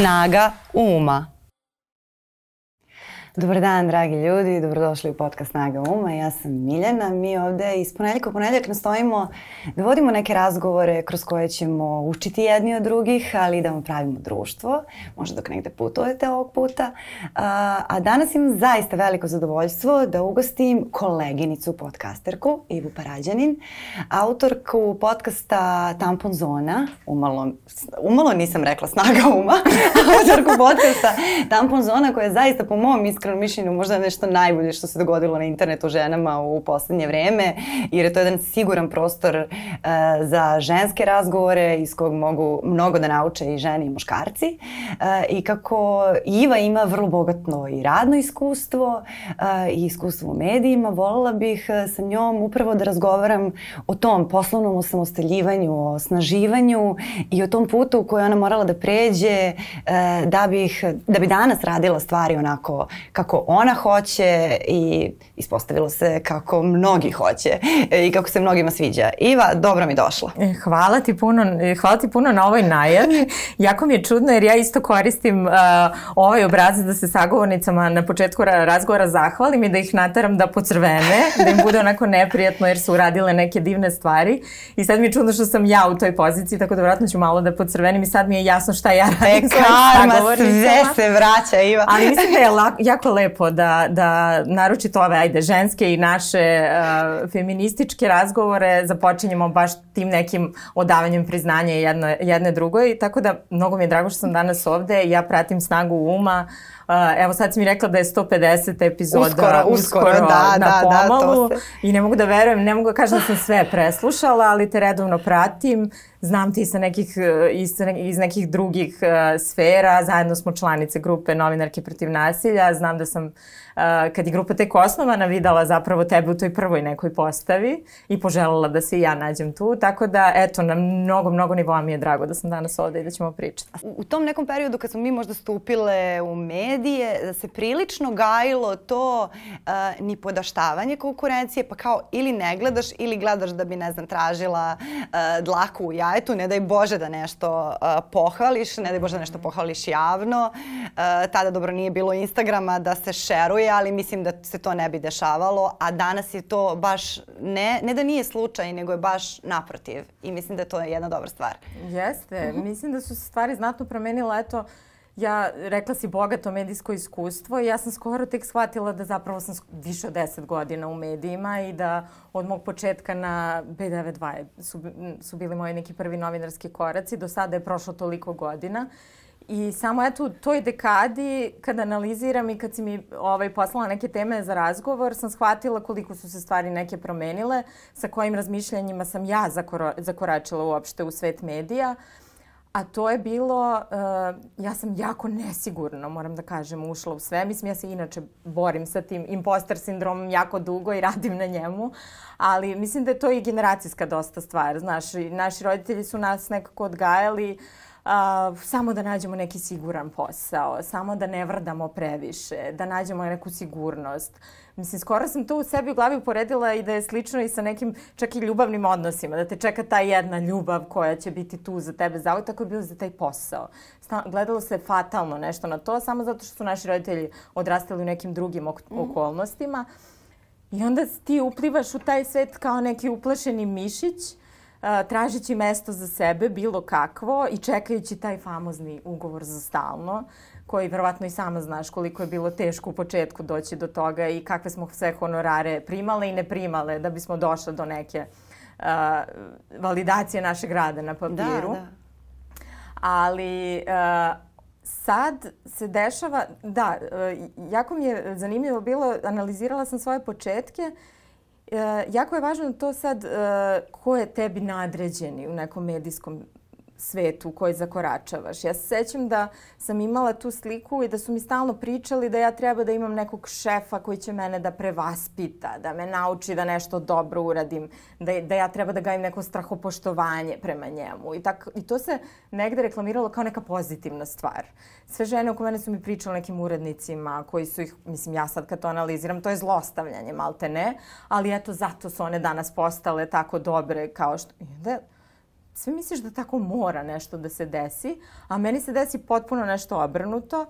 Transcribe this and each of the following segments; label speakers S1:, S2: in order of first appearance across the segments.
S1: Snaga uma. Dobar dan, dragi ljudi, dobrodošli u podcast Snaga Uma. Ja sam Miljana. Mi ovde iz ponedljaka u ponedljak nastojimo da vodimo neke razgovore kroz koje ćemo učiti jedni od drugih, ali i da vam pravimo društvo. Možda dok negde putujete ovog puta. A, a danas imam zaista veliko zadovoljstvo da ugostim koleginicu podcasterku, Ivu Parađanin, autorku podcasta Tampon Zona. Umalo, umalo nisam rekla Snaga Uma. autorku podcasta Tampon Zona koja je zaista po mom iskreno mišljenju možda nešto najbolje što se dogodilo na internetu ženama u poslednje vreme, jer je to jedan siguran prostor uh, za ženske razgovore iz kog mogu mnogo da nauče i žene i muškarci. Uh, I kako Iva ima vrlo bogatno i radno iskustvo uh, i iskustvo u medijima, voljela bih sa njom upravo da razgovaram o tom poslovnom osamostaljivanju, o snaživanju i o tom putu koji ona morala da pređe da, bih, da bi danas radila stvari onako kako ona hoće i ispostavilo se kako mnogi hoće i kako se mnogima sviđa. Iva, dobro mi došla.
S2: E, hvala ti puno, e, hvala ti puno na ovoj najavi. Jako mi je čudno jer ja isto koristim uh, ovaj obrazac da se sagovornicama na početku razgovora zahvalim i da ih nataram da pocrvene, da im bude onako neprijatno jer su uradile neke divne stvari. I sad mi je čudno što sam ja u toj poziciji, tako da vratno ću malo da pocrvenim i sad mi je jasno šta ja radim.
S1: E, karma, sve se vraća, Iva.
S2: Ali mislim da je jako lepo da, da naročito ove, ajde, ženske i naše uh, feminističke razgovore započinjemo baš tim nekim odavanjem priznanja jedno, jedne drugoj. Tako da mnogo mi je drago što sam danas ovde. Ja pratim snagu uma. Uh, evo sad si mi rekla da je 150 epizoda
S1: uskoro, uskoro, uskoro da,
S2: na
S1: da,
S2: pomalu. Da, to se... I ne mogu da verujem, ne mogu da kažem da sam sve preslušala, ali te redovno pratim. Znam ti sa nekih, e, iz, iz nekih drugih uh, sfera, zajedno smo članice grupe Novinarke protiv nasilja, znam da sam, uh, kad je grupa tek osnovana, videla zapravo tebe u toj prvoj nekoj postavi i poželjela da se i ja nađem tu, tako da, eto, na mnogo, mnogo nivoa mi je drago da sam danas ovde i da ćemo pričati.
S1: U, u tom nekom periodu kad smo mi možda stupile u medije, da se prilično gajilo to uh, ni podaštavanje konkurencije, pa kao ili ne gledaš ili gledaš da bi, ne znam, tražila uh, dlaku u jajetu, ne daj Bože da nešto uh, pohvališ, ne daj Bože da nešto pohvališ javno. Uh, tada dobro nije bilo Instagrama da se šeruje, ali mislim da se to ne bi dešavalo, a danas je to baš, ne, ne da nije slučaj, nego je baš naprotiv i mislim da je to jedna dobra stvar.
S2: Jeste, uh -huh. mislim da su se stvari znatno promenile, eto, ja, rekla si bogato medijsko iskustvo i ja sam skoro tek shvatila da zapravo sam više od 10 godina u medijima i da od mog početka na B92 su, su bili moji neki prvi novinarski koraci. Do sada je prošlo toliko godina. I samo eto u toj dekadi kad analiziram i kad si mi ovaj, poslala neke teme za razgovor sam shvatila koliko su se stvari neke promenile, sa kojim razmišljanjima sam ja zakoračila uopšte u svet medija. A to je bilo, uh, ja sam jako nesigurno, moram da kažem, ušla u sve. Mislim, ja se inače borim sa tim imposter sindromom jako dugo i radim na njemu, ali mislim da je to i generacijska dosta stvar. Znaš, naši roditelji su nas nekako odgajali uh, samo da nađemo neki siguran posao, samo da ne vrdamo previše, da nađemo neku sigurnost. Mislim, skoro sam to u sebi u glavi uporedila i da je slično i sa nekim čak i ljubavnim odnosima, da te čeka ta jedna ljubav koja će biti tu za tebe za tako je bilo za taj posao. Gledalo se fatalno nešto na to, samo zato što su naši roditelji odrastali u nekim drugim ok mm. okolnostima. I onda ti uplivaš u taj svet kao neki uplašeni mišić, tražići mesto za sebe, bilo kakvo, i čekajući taj famozni ugovor za stalno koji verovatno i sama znaš koliko je bilo teško u početku doći do toga i kakve smo sve honorare primale i ne primale da bismo došle do neke uh, validacije našeg rada na papiru. Da, da. Ali uh, sad se dešava, da, uh, jako mi je zanimljivo bilo, analizirala sam svoje početke uh, jako je važno to sad uh, ko je tebi nadređeni u nekom medijskom svetu u koji zakoračavaš. Ja se sećam da sam imala tu sliku i da su mi stalno pričali da ja treba da imam nekog šefa koji će mene da prevaspita, da me nauči da nešto dobro uradim, da, da ja treba da gajim neko strahopoštovanje prema njemu. I, tak, I to se negde reklamiralo kao neka pozitivna stvar. Sve žene oko mene su mi pričale nekim urednicima koji su ih, mislim ja sad kad to analiziram, to je zlostavljanje, malte ne, ali eto zato su one danas postale tako dobre kao što... Da, sve misliš da tako mora nešto da se desi, a meni se desi potpuno nešto obrnuto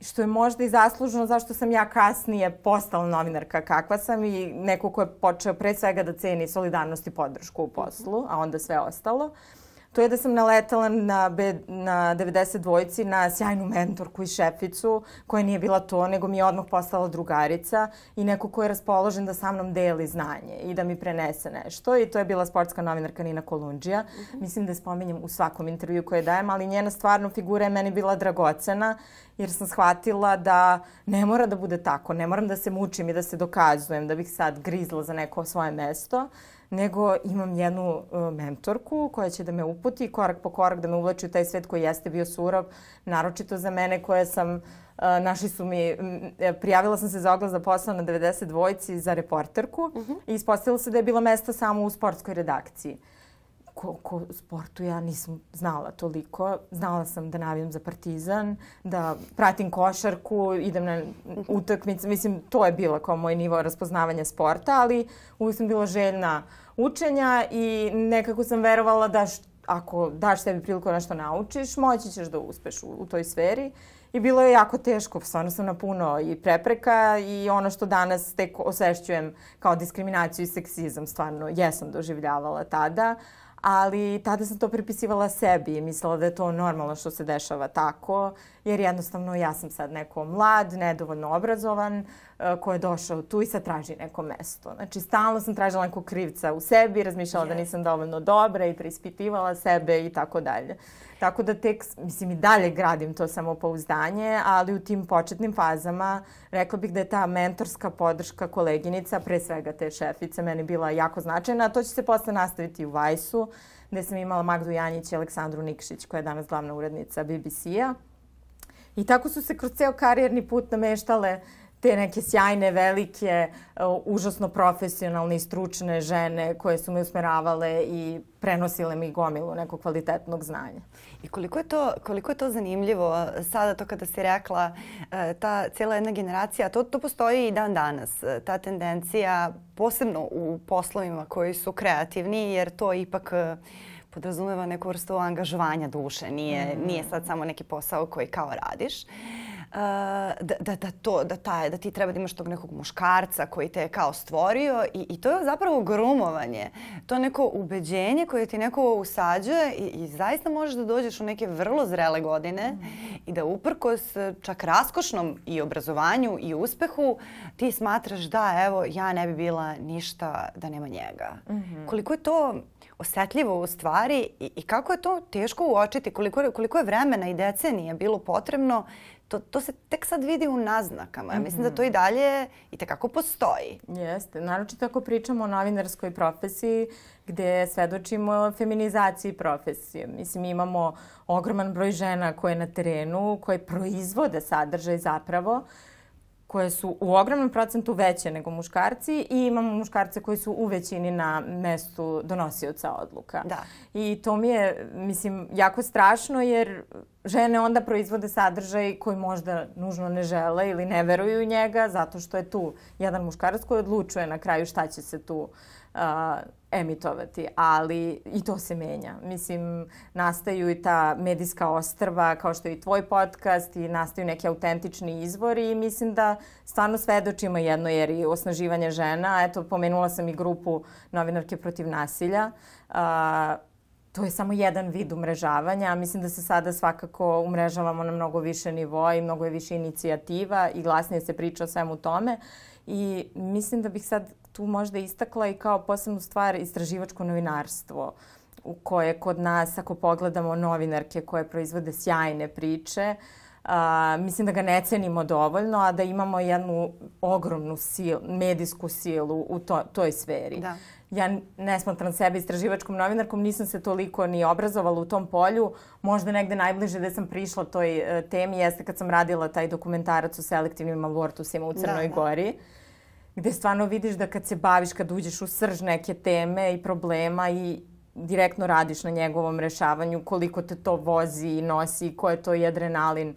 S2: što je možda i zasluženo zašto sam ja kasnije postala novinarka kakva sam i neko ko je počeo pre svega da ceni solidarnost i podršku u poslu, a onda sve ostalo. Uh, to je da sam naletala na, be, na 90 dvojci na sjajnu mentorku i šeficu koja nije bila to, nego mi je odmah postala drugarica i neko ko je raspoložen da sa mnom deli znanje i da mi prenese nešto. I to je bila sportska novinarka Nina Kolundžija. Uh mhm. -huh. Mislim da je spominjem u svakom intervju koje dajem, ali njena stvarno figura je meni bila dragocena jer sam shvatila da ne mora da bude tako, ne moram da se mučim i da se dokazujem da bih sad grizla za neko svoje mesto nego imam jednu uh, mentorku koja će da me uputi korak po korak da me uvlači u taj svet koji jeste bio surov, naročito za mene koje sam Uh, našli su mi, e, prijavila sam se za oglas za posao na 90 dvojci za reporterku uh mhm. -huh. i ispostavilo se da je bilo mesta samo u sportskoj redakciji. Koliko sportu ja nisam znala toliko. Znala sam da navijam za Partizan, da pratim košarku, idem na utakmice. Mislim, to je bilo kao moj nivo raspoznavanja sporta, ali uvijek sam bila željna učenja i nekako sam verovala da š, ako daš sebi priliku da nešto naučiš, moći ćeš da uspeš u, u toj sferi. I bilo je jako teško, stvarno sam na puno i prepreka i ono što danas tek osvešćujem kao diskriminaciju i seksizam, stvarno jesam doživljavala tada, ali tada sam to pripisivala sebi i mislila da je to normalno što se dešava tako, jer jednostavno ja sam sad neko mlad, nedovoljno obrazovan, uh, ko je došao tu i sad traži neko mesto. Znači, stalno sam tražila nekog krivca u sebi, razmišljala yes. da nisam dovoljno dobra i preispitivala sebe i tako dalje. Tako da tek, mislim, i dalje gradim to samopouzdanje, ali u tim početnim fazama rekla bih da je ta mentorska podrška koleginica, pre svega te šefice, meni bila jako značajna, a to će se posle nastaviti u Vajsu, gde sam imala Magdu Janjić i Aleksandru Nikšić, koja je danas glavna urednica BBC-a. I tako su se kroz ceo karijerni put nameštale te neke sjajne, velike, uh, užasno profesionalne i stručne žene koje su me usmeravale i prenosile mi gomilu nekog kvalitetnog znanja.
S1: I koliko je to, koliko je to zanimljivo sada to kada si rekla uh, ta cijela jedna generacija, to, to postoji i dan danas, uh, ta tendencija posebno u poslovima koji su kreativni jer to ipak podrazumeva neku vrstu angažovanja duše, nije, mm. nije sad samo neki posao koji kao radiš. Uh, da, da, da, to, da, taj, da ti treba da imaš tog nekog muškarca koji te je kao stvorio i, i to je zapravo grumovanje. To neko ubeđenje koje ti neko usađuje i, i zaista možeš da dođeš u neke vrlo zrele godine mm. i da uprkos čak raskošnom i obrazovanju i uspehu ti smatraš da evo ja ne bi bila ništa da nema njega. Mm -hmm. Koliko je to osetljivo u stvari i, i kako je to teško uočiti, koliko, koliko je vremena i decenije bilo potrebno to, to se tek sad vidi u naznakama. Ja mislim mm -hmm. da to i dalje i tekako postoji.
S2: Jeste. Naročito ako pričamo o novinarskoj profesiji gde svedočimo feminizaciji profesije. Mislim, imamo ogroman broj žena koje na terenu, koje proizvode sadržaj zapravo, koje su u ogromnom procentu veće nego muškarci i imamo muškarce koji su u većini na mestu donosioca odluka.
S1: Da.
S2: I to mi je, mislim, jako strašno jer žene onda proizvode sadržaj koji možda nužno ne žele ili ne veruju u njega zato što je tu jedan muškarac koji odlučuje na kraju šta će se tu uh, emitovati, ali i to se menja. Mislim, nastaju i ta medijska ostrva, kao što je i tvoj podcast, i nastaju neki autentični izvori i mislim da stvarno svedočimo jedno jer i osnaživanje žena. Eto, pomenula sam i grupu novinarke protiv nasilja. Uh, to je samo jedan vid umrežavanja. Mislim da se sada svakako umrežavamo na mnogo više nivoa i mnogo je više inicijativa i glasnije se priča o svemu tome. I mislim da bih sad tu možda istakla i kao posebnu stvar istraživačko novinarstvo u koje kod nas, ako pogledamo novinarke koje proizvode sjajne priče, a, mislim da ga ne cenimo dovoljno, a da imamo jednu ogromnu sil, medijsku silu u to, toj sferi. Da. Ja ne smatram sebe istraživačkom novinarkom, nisam se toliko ni obrazovala u tom polju. Možda negde najbliže da sam prišla toj uh, temi jeste kad sam radila taj dokumentarac o selektivnim abortusima u Crnoj da, da. Gori. Da gde stvarno vidiš da kad se baviš, kad uđeš u srž neke teme i problema i direktno radiš na njegovom rešavanju, koliko te to vozi i nosi, ko je to i adrenalin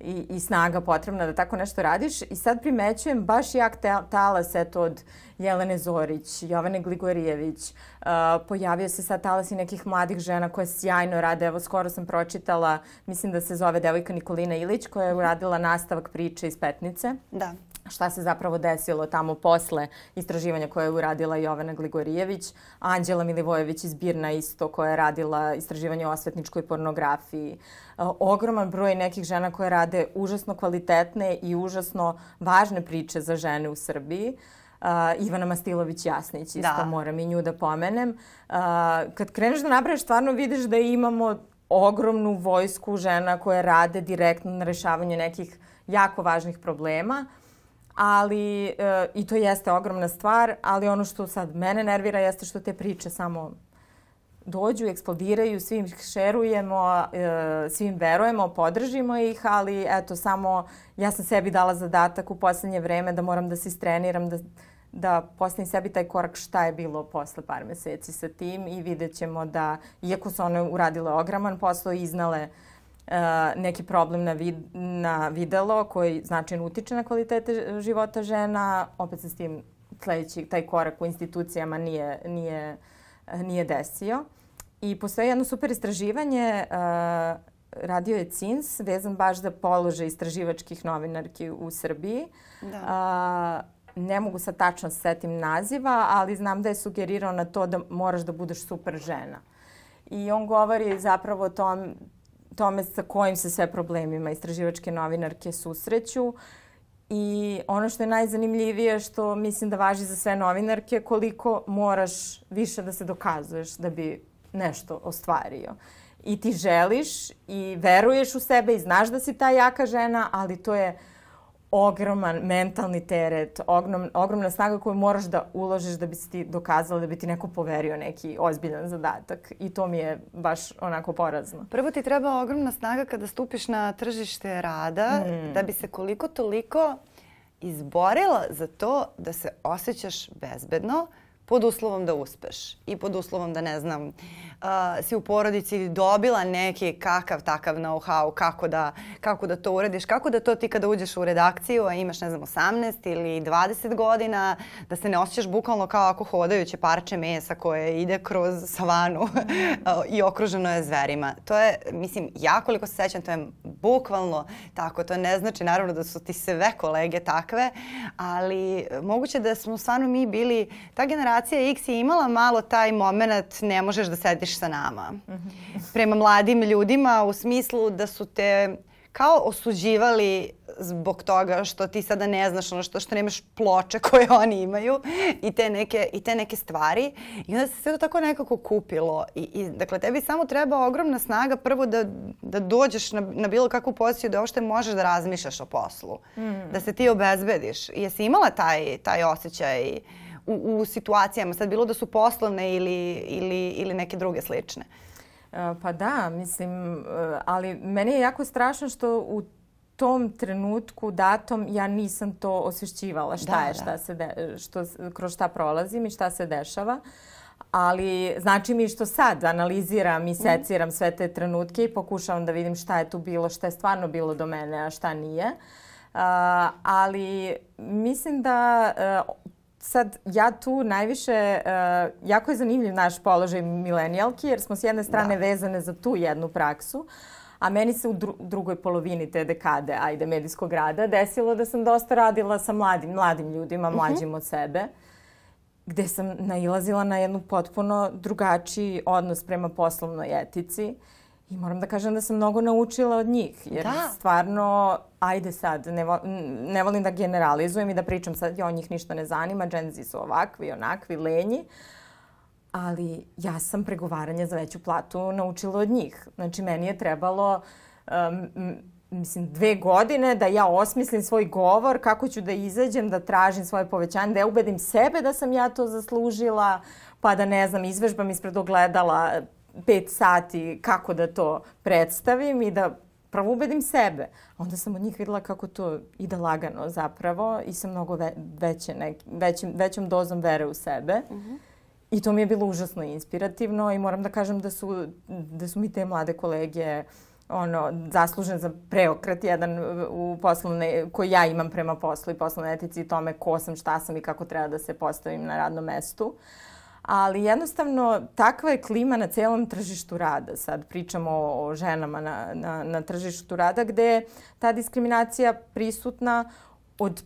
S2: i, i snaga potrebna da tako nešto radiš. I sad primećujem baš jak talas eto, od Jelene Zorić, Jovane Gligorijević. Uh, pojavio se sad talas i nekih mladih žena koje sjajno rade. Evo, skoro sam pročitala, mislim da se zove devojka Nikolina Ilić, koja je uradila nastavak priče iz Petnice.
S1: Da
S2: šta se zapravo desilo tamo posle istraživanja koje je uradila Jovana Gligorijević, Anđela Milivojević iz Birna isto koja je radila istraživanje o osvetničkoj pornografiji. E, ogroman broj nekih žena koje rade užasno kvalitetne i užasno važne priče za žene u Srbiji. Uh, Ivana Mastilović-Jasnić, isto da. moram i nju da pomenem. Uh, kad kreneš da nabraviš, stvarno vidiš da imamo ogromnu vojsku žena koje rade direktno na rešavanju nekih jako važnih problema ali e, i to jeste ogromna stvar, ali ono što sad mene nervira jeste što te priče samo dođu, eksplodiraju, svim šerujemo, e, svim verujemo, podržimo ih, ali eto samo ja sam sebi dala zadatak u poslednje vreme da moram da se istreniram, da, da postavim sebi taj korak šta je bilo posle par meseci sa tim i vidjet ćemo da, iako su one uradile ogroman posao i iznale uh, neki problem na, vid, na videlo koji značajno utiče na kvalitete života žena, opet se s tim sledeći taj korak u institucijama nije, nije, nije desio. I postoje jedno super istraživanje, uh, radio je CINS, vezan baš za položaj istraživačkih novinarki u Srbiji. Da. Uh, ne mogu sad tačno se setim naziva, ali znam da je sugerirao na to da moraš da budeš super žena. I on govori zapravo o tom, tome sa kojim se sve problemima istraživačke novinarke susreću. I ono što je najzanimljivije što mislim da važi za sve novinarke koliko moraš više da se dokazuješ da bi nešto ostvario. I ti želiš i veruješ u sebe i znaš da si ta jaka žena, ali to je ogroman mentalni teret, ogrom, ogromna snaga koju moraš da uložiš da bi se ti dokazala da bi ti neko poverio neki ozbiljan zadatak. I to mi je baš onako porazno.
S1: Prvo ti treba ogromna snaga kada stupiš na tržište rada mm. da bi se koliko toliko izborila za to da se osjećaš bezbedno, pod uslovom da uspeš i pod uslovom da ne znam uh, si u porodici dobila neki kakav takav know-how kako da, kako da to uradiš, kako da to ti kada uđeš u redakciju a imaš ne znam 18 ili 20 godina da se ne osjećaš bukvalno kao ako hodajuće parče mesa koje ide kroz savanu i okruženo je zverima. To je, mislim, ja koliko se sećam, to je bukvalno tako. To ne znači naravno da su ti sve kolege takve, ali moguće da smo stvarno mi bili ta generacija generacija X je imala malo taj moment ne možeš da sediš sa nama. Prema mladim ljudima u smislu da su te kao osuđivali zbog toga što ti sada ne znaš ono što, što nemaš ploče koje oni imaju i te neke, i te neke stvari. I onda se sve to tako nekako kupilo. I, i, dakle, tebi samo treba ogromna snaga prvo da, da dođeš na, na bilo kakvu poziciju da uopšte možeš da razmišljaš o poslu. Mm. Da se ti obezbediš. I jesi imala taj, taj osjećaj uh, u, u situacijama, sad bilo da su poslovne ili, ili, ili neke druge slične?
S2: E, pa da, mislim, e, ali meni je jako strašno što u tom trenutku datom ja nisam to osvešćivala šta da, je, šta da. se de, što, kroz šta prolazim i šta se dešava. Ali znači mi što sad analiziram i mhm. seciram mm. sve te trenutke i pokušavam da vidim šta je tu bilo, šta je stvarno bilo do mene, a šta nije. Uh, ali mislim da uh, sad ja tu najviše, uh, jako je zanimljiv naš položaj milenijalki jer smo s jedne strane da. vezane za tu jednu praksu, a meni se u dru drugoj polovini te dekade, ajde, medijskog rada, desilo da sam dosta radila sa mladim, mladim ljudima, mhm. mlađim uh -huh. od sebe, gde sam nailazila na jednu potpuno drugačiji odnos prema poslovnoj etici. I moram da kažem da sam mnogo naučila od njih, jer da. stvarno, ajde sad, ne, vo, ne volim da generalizujem i da pričam sad, jo, njih ništa ne zanima, dženzi su ovakvi, onakvi, lenji, ali ja sam pregovaranje za veću platu naučila od njih. Znači, meni je trebalo, um, mislim, dve godine da ja osmislim svoj govor, kako ću da izađem, da tražim svoje povećanje, da ja ubedim sebe da sam ja to zaslužila, pa da, ne znam, izvežbam ispred ogledala pet sati kako da to predstavim i da prvo ubedim sebe. Onda sam od njih videla kako to ide lagano zapravo i sa mnogo ve, veće, nek, većim, većom dozom vere u sebe. Uh mhm. -huh. I to mi je bilo užasno inspirativno i moram da kažem da su, da su mi te mlade kolege ono, zaslužen za preokret jedan u poslovne, koji ja imam prema poslu i poslovne etici i tome ko sam, šta sam i kako treba da se postavim na radnom mestu. Ali jednostavno takva je klima na celom tržištu rada. Sad pričamo o, ženama na, na, na tržištu rada gde je ta diskriminacija prisutna od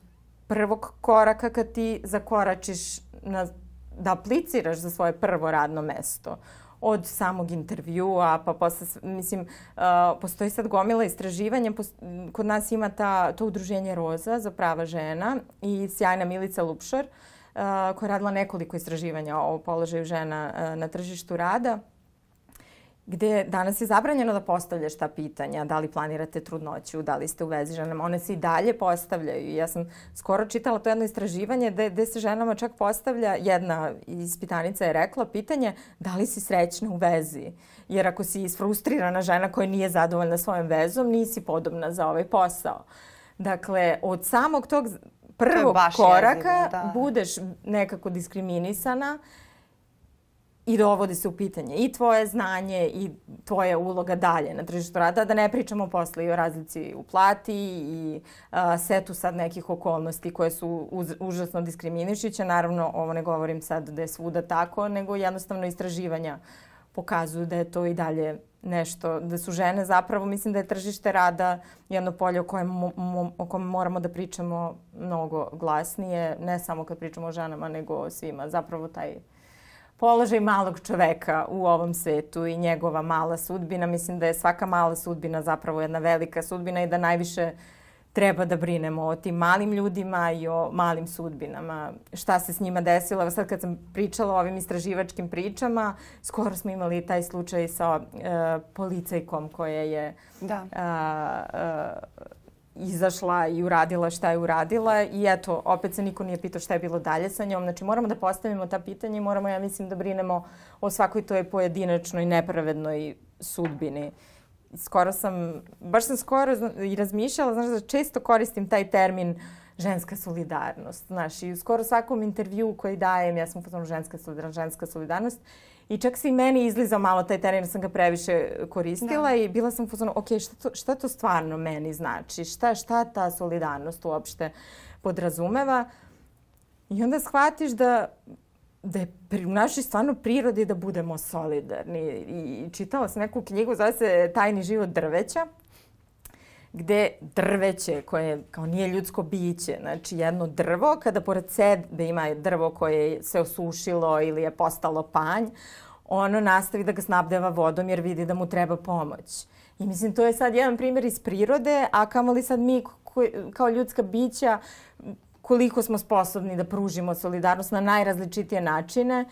S2: prvog koraka kad ti zakoračiš na, da apliciraš za svoje prvo radno mesto od samog intervjua, pa posle, mislim, uh, postoji sad gomila istraživanja, kod nas ima ta, to udruženje Roza za prava žena i sjajna Milica Lupšar, uh, koja je radila nekoliko istraživanja o položaju žena na tržištu rada gde danas je zabranjeno da postavljaš ta pitanja, da li planirate trudnoću, da li ste u vezi ženama, one se i dalje postavljaju. Ja sam skoro čitala to jedno istraživanje gde, gde se ženama čak postavlja, jedna ispitanica je rekla pitanje da li si srećna u vezi. Jer ako si isfrustrirana žena koja nije zadovoljna svojom vezom, nisi podobna za ovaj posao. Dakle, od samog tog prvog koraka jezivo, da. budeš nekako diskriminisana uh, i dovodi se u pitanje i tvoje znanje i tvoja uloga dalje na tržištu rada, da ne pričamo posle i o razlici u plati i a, setu sad nekih okolnosti koje su uz, užasno diskriminišiće. Naravno, ovo ne govorim sad da je svuda tako, nego jednostavno istraživanja pokazuju da je to i dalje nešto, da su žene zapravo, mislim da je tržište rada jedno polje o kojem, o kojem moramo da pričamo mnogo glasnije, ne samo kad pričamo o ženama, nego o svima. Zapravo taj položaj malog čoveka u ovom svetu i njegova mala sudbina. Mislim da je svaka mala sudbina zapravo jedna velika sudbina i da najviše treba da brinemo o tim malim ljudima i o malim sudbinama. Šta se s njima desilo? Sad kad sam pričala o ovim istraživačkim pričama, skoro smo imali taj slučaj sa uh, policajkom koja je da. uh, uh, izašla i uradila šta je uradila i eto, opet se niko nije pitao šta je bilo dalje sa njom. Znači moramo da postavimo ta pitanja i moramo, ja mislim, da brinemo o svakoj toj pojedinačnoj, nepravednoj sudbini. Skoro sam, baš sam skoro i razmišljala, znaš da često koristim taj termin ženska solidarnost. Znaš, i u skoro svakom intervju koji dajem, ja sam potom ženska solidarnost, ženska solidarnost, I čak se i meni izlizao malo taj teren, sam ga previše koristila da. i bila sam fuzonu, ok, šta to, šta to stvarno meni znači? Šta, šta ta solidarnost uopšte podrazumeva? I onda shvatiš da da je pri, našoj stvarno prirodi da budemo solidarni. I čitala sam neku knjigu, zove se Tajni život drveća gde drveće koje kao nije ljudsko biće, znači jedno drvo, kada pored sebe ima drvo koje se osušilo ili je postalo panj, ono nastavi da ga snabdeva vodom jer vidi da mu treba pomoć. I mislim, to je sad jedan primjer iz prirode, a kamoli sad mi kao ljudska bića koliko smo sposobni da pružimo solidarnost na najrazličitije načine.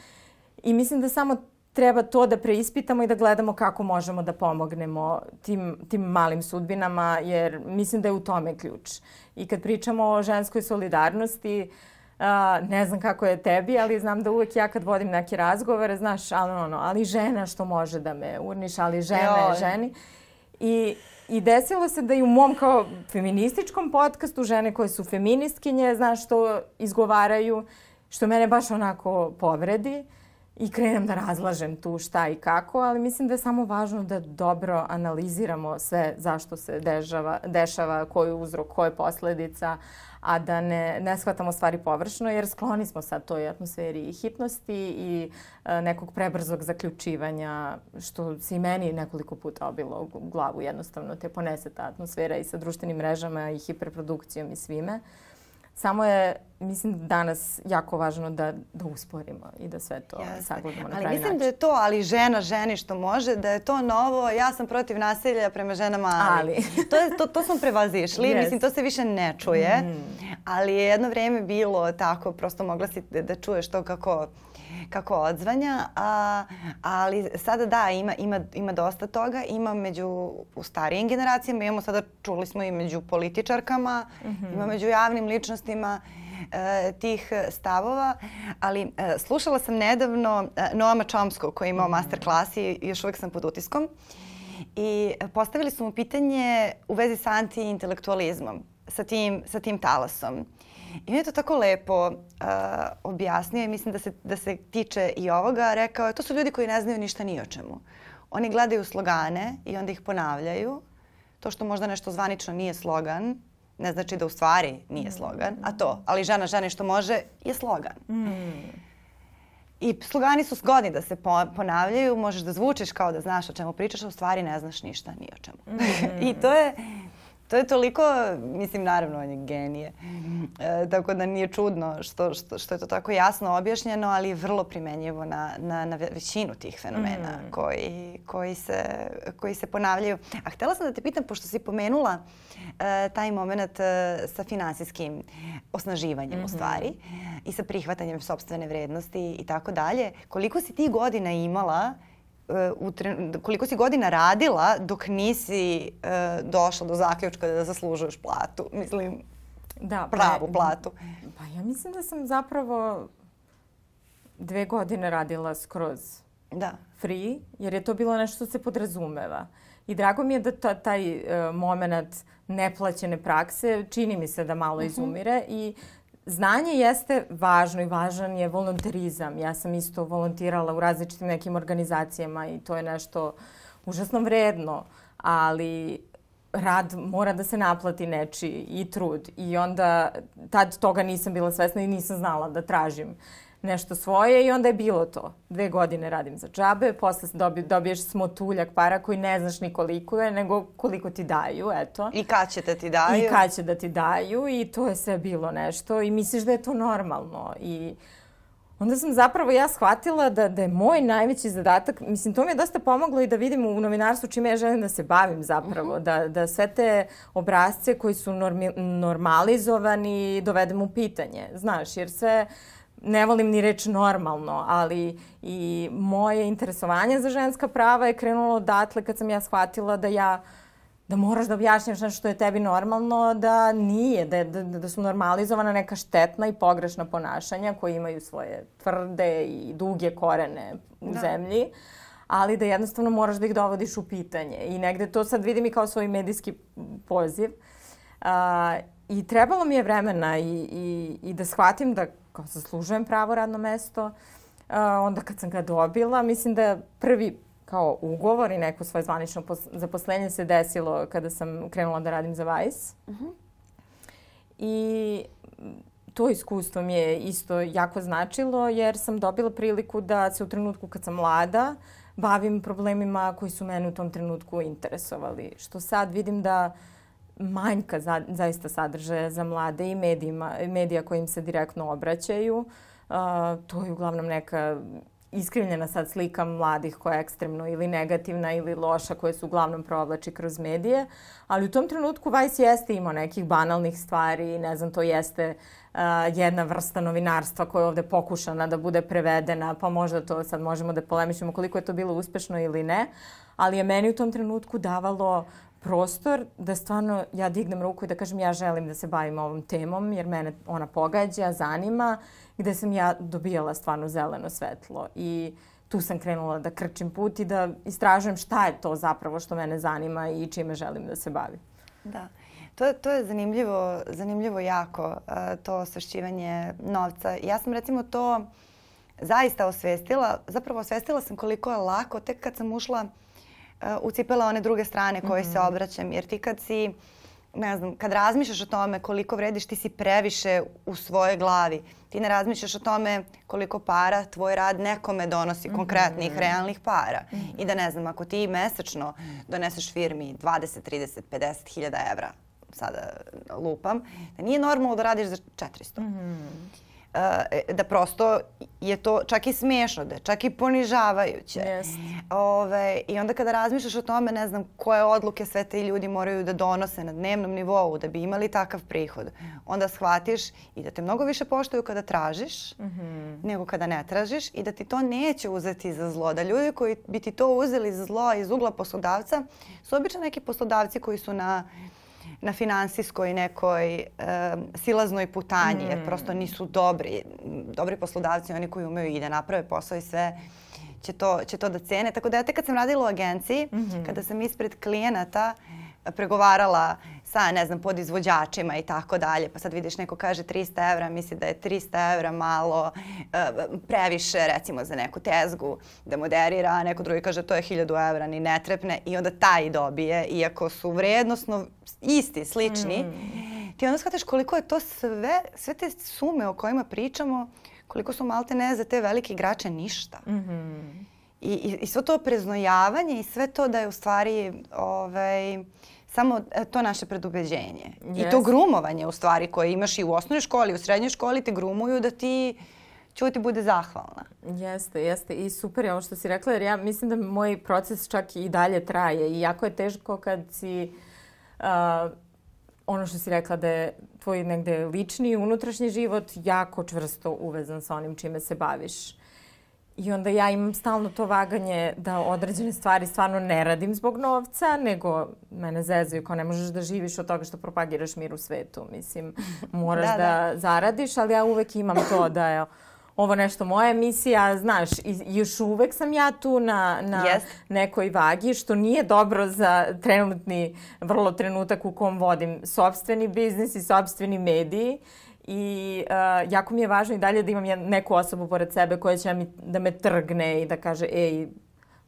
S2: I mislim da samo treba to da preispitamo i da gledamo kako možemo da pomognemo tim, tim malim sudbinama, jer mislim da je u tome ključ. I kad pričamo o ženskoj solidarnosti, uh, ne znam kako je tebi, ali znam da uvek ja kad vodim neke razgovore, znaš, ali, ono, ali žena što može da me urniš, ali žena je ženi. I, I desilo se da i u mom kao feminističkom podcastu žene koje su feministkinje, znaš, što izgovaraju, što mene baš onako povredi. I krenem da razlažem tu šta i kako, ali mislim da je samo važno da dobro analiziramo sve zašto se dešava, dešava koji uzrok, koja je posledica, a da ne, ne shvatamo stvari površno, jer skloni smo sad toj atmosferi hitnosti i e, nekog prebrzog zaključivanja, što se i meni nekoliko puta obilo u glavu jednostavno, te ponese ta atmosfera i sa društvenim mrežama i hiperprodukcijom i svime. Samo je, mislim, danas jako važno da, da usporimo i da sve to Jeste. sagledamo na
S1: ali
S2: pravi
S1: mislim
S2: način.
S1: da je to, ali žena ženi što može, da je to novo, ja sam protiv nasilja prema ženama, ali. ali. to, je, to, to smo prevazišli, yes. mislim, to se više ne čuje, mm. ali je jedno vrijeme bilo tako, prosto mogla si da, da čuješ to kako kako odzvanja, a, ali sada da, ima, ima, ima dosta toga, ima među u starijim generacijama, imamo sada, čuli smo i među političarkama, mm -hmm. ima među javnim ličnostima e, tih stavova, ali e, slušala sam nedavno e, Noama Chomskog koji je imao mm -hmm. master klas i još uvijek sam pod utiskom i postavili su mu pitanje u vezi sa antiintelektualizmom, sa tim, sa tim talasom. I on je to tako lepo uh, objasnio i mislim da se, da se tiče i ovoga. Rekao je, to su ljudi koji ne znaju ništa ni o čemu. oni gledaju slogane i onda ih ponavljaju. To što možda nešto zvanično nije slogan, ne znači da u stvari nije slogan, a to, ali žena ženi što može je slogan. Mm. I slogani su zgodni da se ponavljaju, možeš da zvučiš kao da znaš o čemu pričaš, a u stvari ne znaš ništa ni o čemu. Mm. I to je, to je toliko, mislim naravno on je genije, e, tako da nije čudno što, što, što je to tako jasno objašnjeno, ali je vrlo primenjivo na, na, na većinu tih fenomena mm. koji, koji, se, koji se ponavljaju. A htela sam da te pitam, pošto si pomenula e, taj moment e, sa finansijskim osnaživanjem mm -hmm. u mhm. stvari i sa prihvatanjem sobstvene vrednosti i tako dalje, koliko si ti godina imala u koliko si godina radila dok nisi uh, došla do zaključka da zaslužuješ platu? Mislim, da, pa pravu pa, platu.
S2: Pa ja mislim da sam zapravo dve godine radila skroz da. free, jer je to bilo nešto što se podrazumeva. I drago mi je da ta, taj uh, moment neplaćene prakse čini mi se da malo uh mhm. -huh. izumire i znanje jeste važno i važan je volonterizam. Ja sam isto volontirala u različitim nekim organizacijama i to je nešto užasno vredno, ali rad mora da se naplati nečiji i trud. I onda tad toga nisam bila svesna i nisam znala da tražim nešto svoje i onda je bilo to. Dve godine radim za džabe, posle dobi, dobiješ smotuljak para koji ne znaš ni koliko je, nego koliko ti daju, eto.
S1: I kad će da ti daju.
S2: I kad će da ti daju i to je sve bilo nešto i misliš da je to normalno i onda sam zapravo ja shvatila da, da je moj najveći zadatak, mislim to mi je dosta pomoglo i da vidim u novinarstvu čime ja želim da se bavim zapravo, uh mhm. -huh. da, da sve te obrazce koji su normi, normalizovani dovedem u pitanje, znaš, jer sve ne volim ni reč normalno, ali i moje interesovanje za ženska prava je krenulo odatle kad sam ja shvatila da ja da moraš da objašnjaš nešto što je tebi normalno, da nije, da, da, da su normalizovana neka štetna i pogrešna ponašanja koji imaju svoje tvrde i duge korene u da. zemlji, ali da jednostavno moraš da ih dovodiš u pitanje. I negde to sad vidim i kao svoj medijski poziv. Uh, I trebalo mi je vremena i, i, i da shvatim da kao zaslužujem pravo radno mesto. Uh, onda kad sam ga dobila, mislim da prvi kao ugovor i neko svoje zvanično zaposlenje se desilo kada sam krenula da radim za Vice. Uh mhm. -huh. I to iskustvo mi je isto jako značilo jer sam dobila priliku da se u trenutku kad sam mlada bavim problemima koji su mene u tom trenutku interesovali. Što sad vidim da uh, manjka za, zaista sadržaja za mlade i medijima, medija kojim se direktno obraćaju. Uh, to je uglavnom neka iskrivljena sad slika mladih koja je ekstremno ili negativna ili loša koja se uglavnom provlači kroz medije. Ali u tom trenutku Vice jeste imao nekih banalnih stvari, ne znam, to jeste uh, jedna vrsta novinarstva koja je ovde pokušana da bude prevedena, pa možda to sad možemo da polemišemo koliko je to bilo uspešno ili ne, ali je meni u tom trenutku davalo prostor da stvarno ja dignem ruku i da kažem ja želim da se bavim ovom temom jer mene ona pogađa, zanima, gde sam ja dobijala stvarno zeleno svetlo i tu sam krenula da krčim put i da istražujem šta je to zapravo što mene zanima i čime želim da se bavim.
S1: Da. To, to je zanimljivo, zanimljivo jako, uh, to osvešćivanje novca. Ja sam recimo to zaista osvestila, zapravo osvestila sam koliko je lako tek kad sam ušla ucipela one druge strane koje mm -hmm. se mhm. obraćam. Jer ti kad si, ne znam, kad razmišljaš o tome koliko vrediš, ti si previše u svojoj glavi. Ti ne razmišljaš o tome koliko para tvoj rad nekome donosi, mm -hmm. konkretnih, realnih para. Mm -hmm. I da ne znam, ako ti mesečno doneseš firmi 20, 30, 50 hiljada evra, sada lupam, da nije normalno da radiš za 400. Mm -hmm. Uh, da prosto je to čak i smiješno, da je čak i ponižavajuće.
S2: Yes.
S1: Ove, I onda kada razmišljaš o tome, ne znam koje odluke sve te ljudi moraju da donose na dnevnom nivou da bi imali takav prihod, onda shvatiš i da te mnogo više poštuju kada tražiš mm -hmm. nego kada ne tražiš i da ti to neće uzeti za zlo. Da ljudi koji bi ti to uzeli za zlo iz ugla poslodavca su obično neki poslodavci koji su na na finansijskoj nekoj e, silaznoj putanji, mm. jer prosto nisu dobri. Dobri poslodavci, oni koji umeju i da naprave posao i sve, će to, će to da cene. Tako da ja te kad sam radila u agenciji, mm -hmm. kada sam ispred klijenata pregovarala sa, ne znam, podizvođačima i tako dalje. Pa sad vidiš neko kaže 300 evra, misli da je 300 evra malo e, previše, recimo, za neku tezgu da moderira, a neko drugi kaže to je 1000 evra, ni ne trepne i onda taj dobije, iako su vrednosno isti, slični. Mm. Ti onda shvataš koliko je to sve, sve te sume o kojima pričamo, koliko su malte ne za te velike igrače ništa. Mm -hmm. I, i, I svo to preznojavanje i sve to da je u stvari ovaj, samo e, to naše predubeđenje. Yes. I to grumovanje u stvari koje imaš i u osnovnoj školi, u srednjoj školi te grumuju da ti ćuti bude zahvalna.
S2: Jeste, jeste. I super je ovo što si rekla, jer ja mislim da moj proces čak i dalje traje. I jako je teško kad si... Uh, ono što si rekla da je tvoj negde lični, unutrašnji život jako čvrsto uvezan sa onim čime se baviš. I onda ja imam stalno to vaganje da određene stvari stvarno ne radim zbog novca, nego mene zezaju kao ne možeš da živiš od toga što propagiraš mir u svetu. Mislim, moraš da, da. da zaradiš, ali ja uvek imam to da je ovo nešto moja emisija, znaš, i još uvek sam ja tu na, na yes. nekoj vagi, što nije dobro za trenutni, vrlo trenutak u kom vodim sobstveni biznis i sobstveni mediji. I uh, jako mi je važno i dalje da imam neku osobu pored sebe koja će mi, da me trgne i da kaže, ej,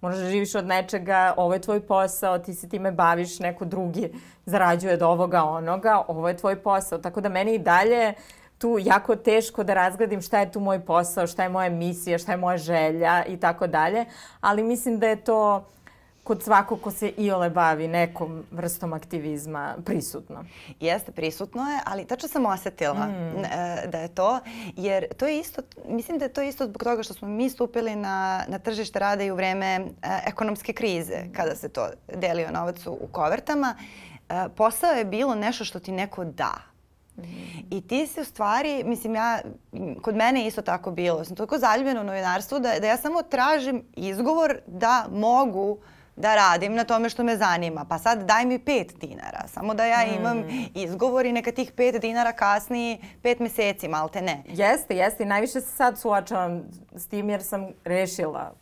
S2: moraš da živiš od nečega, ovo je tvoj posao, ti se time baviš, neko drugi zarađuje od ovoga, onoga, ovo je tvoj posao. Tako da meni i dalje tu jako teško da razgledim šta je tu moj posao, šta je moja misija, šta je moja želja i tako dalje. Ali mislim da je to kod svakog ko se iole bavi nekom vrstom aktivizma prisutno.
S1: Jeste, prisutno je, ali tačno sam osetila mm. E, da je to, jer to je isto, mislim da je to isto zbog toga što smo mi stupili na, na tržište rada i u vreme e, ekonomske krize, kada se to delio novac u, u kovertama. E, posao je bilo nešto što ti neko da. Mm. I ti si u stvari, mislim ja, kod mene je isto tako bilo. Sam toliko zaljubljena u novinarstvu da, da ja samo tražim izgovor da mogu uh, da radim na tome što me zanima. Pa sad daj mi pet dinara. Samo da ja hmm. imam mm. izgovor i neka tih pet dinara kasni pet meseci, malte ne.
S2: Jeste, jeste. I najviše se sad suočavam s tim jer sam rešila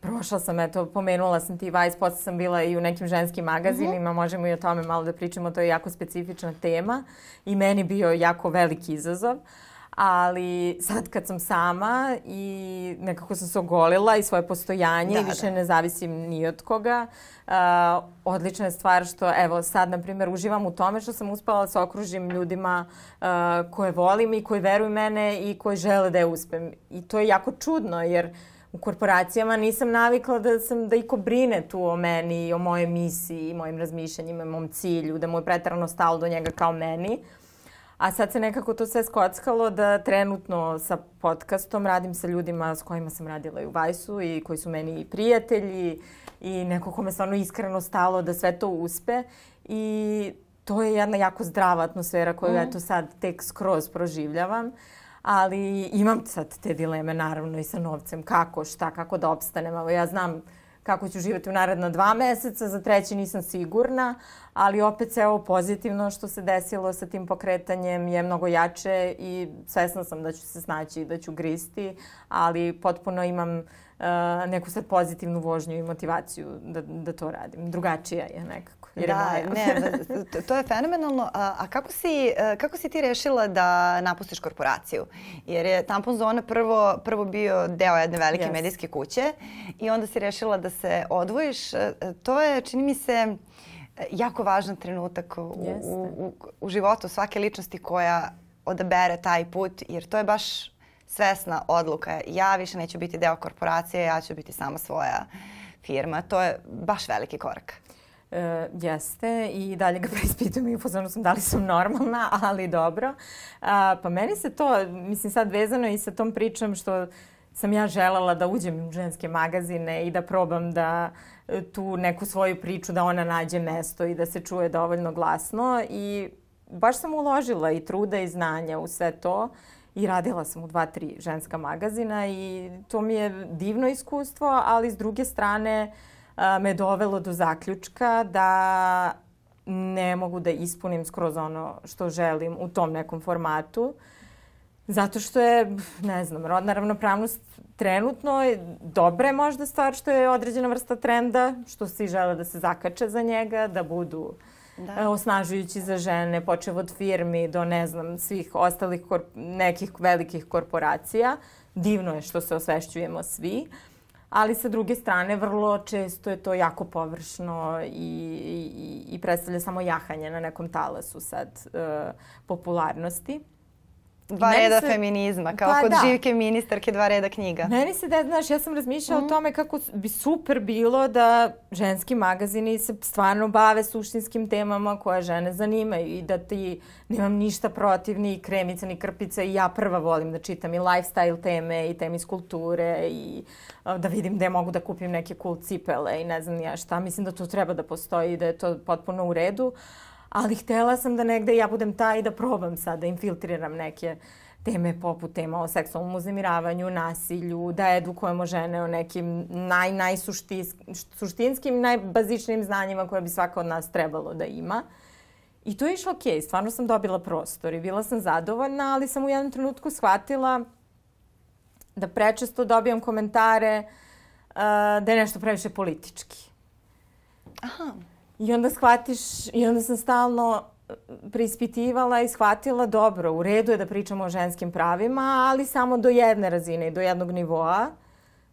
S2: Prošla sam, eto, pomenula sam ti Vice, posle sam bila i u nekim ženskim magazinima, mm -hmm. možemo i o tome malo da pričamo, to je jako specifična tema i meni bio jako veliki izazov. Uh, ali sad kad sam sama i nekako sam se ogolila i svoje postojanje da, i više da. ne zavisim ni od koga, uh, odlična je stvar što, evo, sad, na primjer, uživam u tome što sam uspela da se okružim ljudima uh, koje volim i koji veruju mene i koji žele da je uspem. I to je jako čudno, jer u korporacijama nisam navikla da sam da iko brine tu o meni o mojoj misiji, mojim razmišljanjima, mom cilju, da mu je pretarano stalo do njega kao meni. Uh, A sad se nekako to sve skockalo da trenutno sa podcastom radim sa ljudima s kojima sam radila i u Vajsu i koji su meni prijatelji i neko kome stvarno iskreno stalo da sve to uspe. I to je jedna jako zdrava atmosfera koju mm. eto sad tek skroz proživljavam. Ali imam sad te dileme naravno i sa novcem. Kako, šta, kako da opstanem. Evo ja znam kako ću živjeti u naredna dva meseca, za treći nisam sigurna, ali opet se ovo pozitivno što se desilo sa tim pokretanjem je mnogo jače i svesna sam da ću se snaći i da ću gristi, ali potpuno imam uh, neku sad pozitivnu vožnju i motivaciju da, da to radim. Drugačija je nekako.
S1: Jer da, je ne, to, je fenomenalno. A, a kako, si, e, kako si ti rešila da napustiš korporaciju? Jer je Tampon Zona prvo, prvo bio deo jedne velike yes. medijske kuće i onda si rešila da se odvojiš. E, to je, čini mi se, jako važan trenutak u, u, u, u životu svake ličnosti koja odabere taj put, jer to je baš svesna odluka. Ja više neću biti deo korporacije, ja ću biti sama svoja firma. To je baš veliki korak.
S2: E, jeste i dalje ga preispitujem i upozorno sam da li sam normalna, ali dobro. A, pa meni se to, mislim sad vezano i sa tom pričom što sam ja želala da uđem u ženske magazine i da probam da e, tu neku svoju priču da ona nađe mesto i da se čuje dovoljno glasno i baš sam uložila i truda i znanja u sve to i radila sam u dva, tri ženska magazina i to mi je divno iskustvo, ali s druge strane a, me dovelo do zaključka da ne mogu da ispunim skroz ono što želim u tom nekom formatu. Zato što je, ne znam, rodna ravnopravnost trenutno je dobra je možda stvar što je određena vrsta trenda, što svi žele da se zakače za njega, da budu da. E, osnažujući za žene, počev od firmi do ne znam svih ostalih korp nekih velikih korporacija. Divno je što se osvešćujemo svi. Ali sa druge strane, vrlo često je to jako površno i, i, i predstavlja samo jahanje na nekom talasu sad uh, popularnosti.
S1: Dva reda se, feminizma, kao pa, kod da. živke ministarke dva reda knjiga.
S2: Meni se da, znaš, ja sam razmišljala mm. o tome kako bi super bilo da ženski magazini se stvarno bave suštinskim temama koje žene zanimaju i da ti nemam ništa protiv ni kremica ni krpica i ja prva volim da čitam i lifestyle teme i teme iz kulture i da vidim gde mogu da kupim neke cool cipele i ne znam ja šta. Mislim da to treba da postoji i da je to potpuno u redu ali htela sam da negde ja budem ta i da probam sad da infiltriram neke teme poput tema o seksualnom uznemiravanju, nasilju, da edukujemo žene o nekim naj, najsuštinskim, najbazičnim znanjima koje bi svaka od nas trebalo da ima. I to je išlo okej, okay. stvarno sam dobila prostor i bila sam zadovoljna, ali sam u jednom trenutku shvatila da prečesto dobijam komentare uh, da je nešto previše politički.
S1: Aha.
S2: I onda shvatiš, i onda sam stalno e, preispitivala i shvatila dobro, u redu je da pričamo o ženskim pravima, ali samo do jedne razine i do jednog nivoa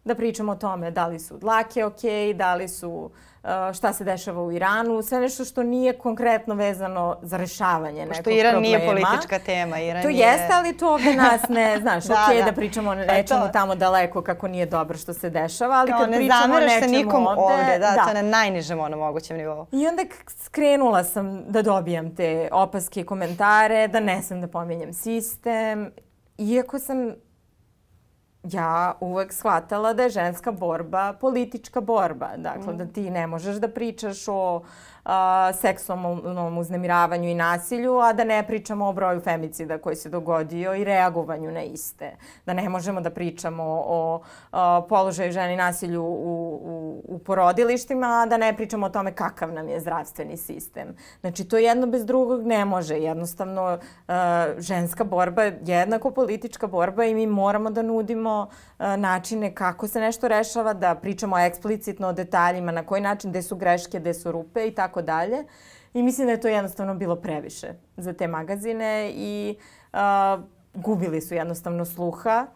S2: da pričamo o tome da li su dlake ok, da li su Uh, šta se dešava u Iranu, sve nešto što nije konkretno vezano za rešavanje nekog problema.
S1: Što Iran nije politička tema. Iran
S2: to
S1: je...
S2: jeste, ali to ovde nas ne, znaš, da, ok da. da pričamo o pa nečemu to... tamo daleko kako nije dobro što se dešava, ali Kao, kad
S1: ne
S2: pričamo o nečemu
S1: se nikom ovde, ovde da, da, to je na najnižem ono mogućem nivou.
S2: I onda skrenula sam da dobijam te opaske i komentare, da ne sam da pominjem sistem, iako sam ja uvek shvatala da je ženska borba politička borba. Dakle, mm. da ti ne možeš da pričaš o seksualnom uznemiravanju i nasilju, a da ne pričamo o broju femicida koji se dogodio i reagovanju na iste. Da ne možemo da pričamo o, položaju ženi nasilju u, u, u porodilištima, a da ne pričamo o tome kakav nam je zdravstveni sistem. Znači, to jedno bez drugog ne može. Jednostavno, a, ženska borba je jednako politička borba i mi moramo da nudimo a, načine kako se nešto rešava, da pričamo eksplicitno o detaljima, na koji način, gde su greške, gde su rupe i tako dalje. I mislim da je to jednostavno bilo previše za te magazine i uh, gubili su jednostavno sluha.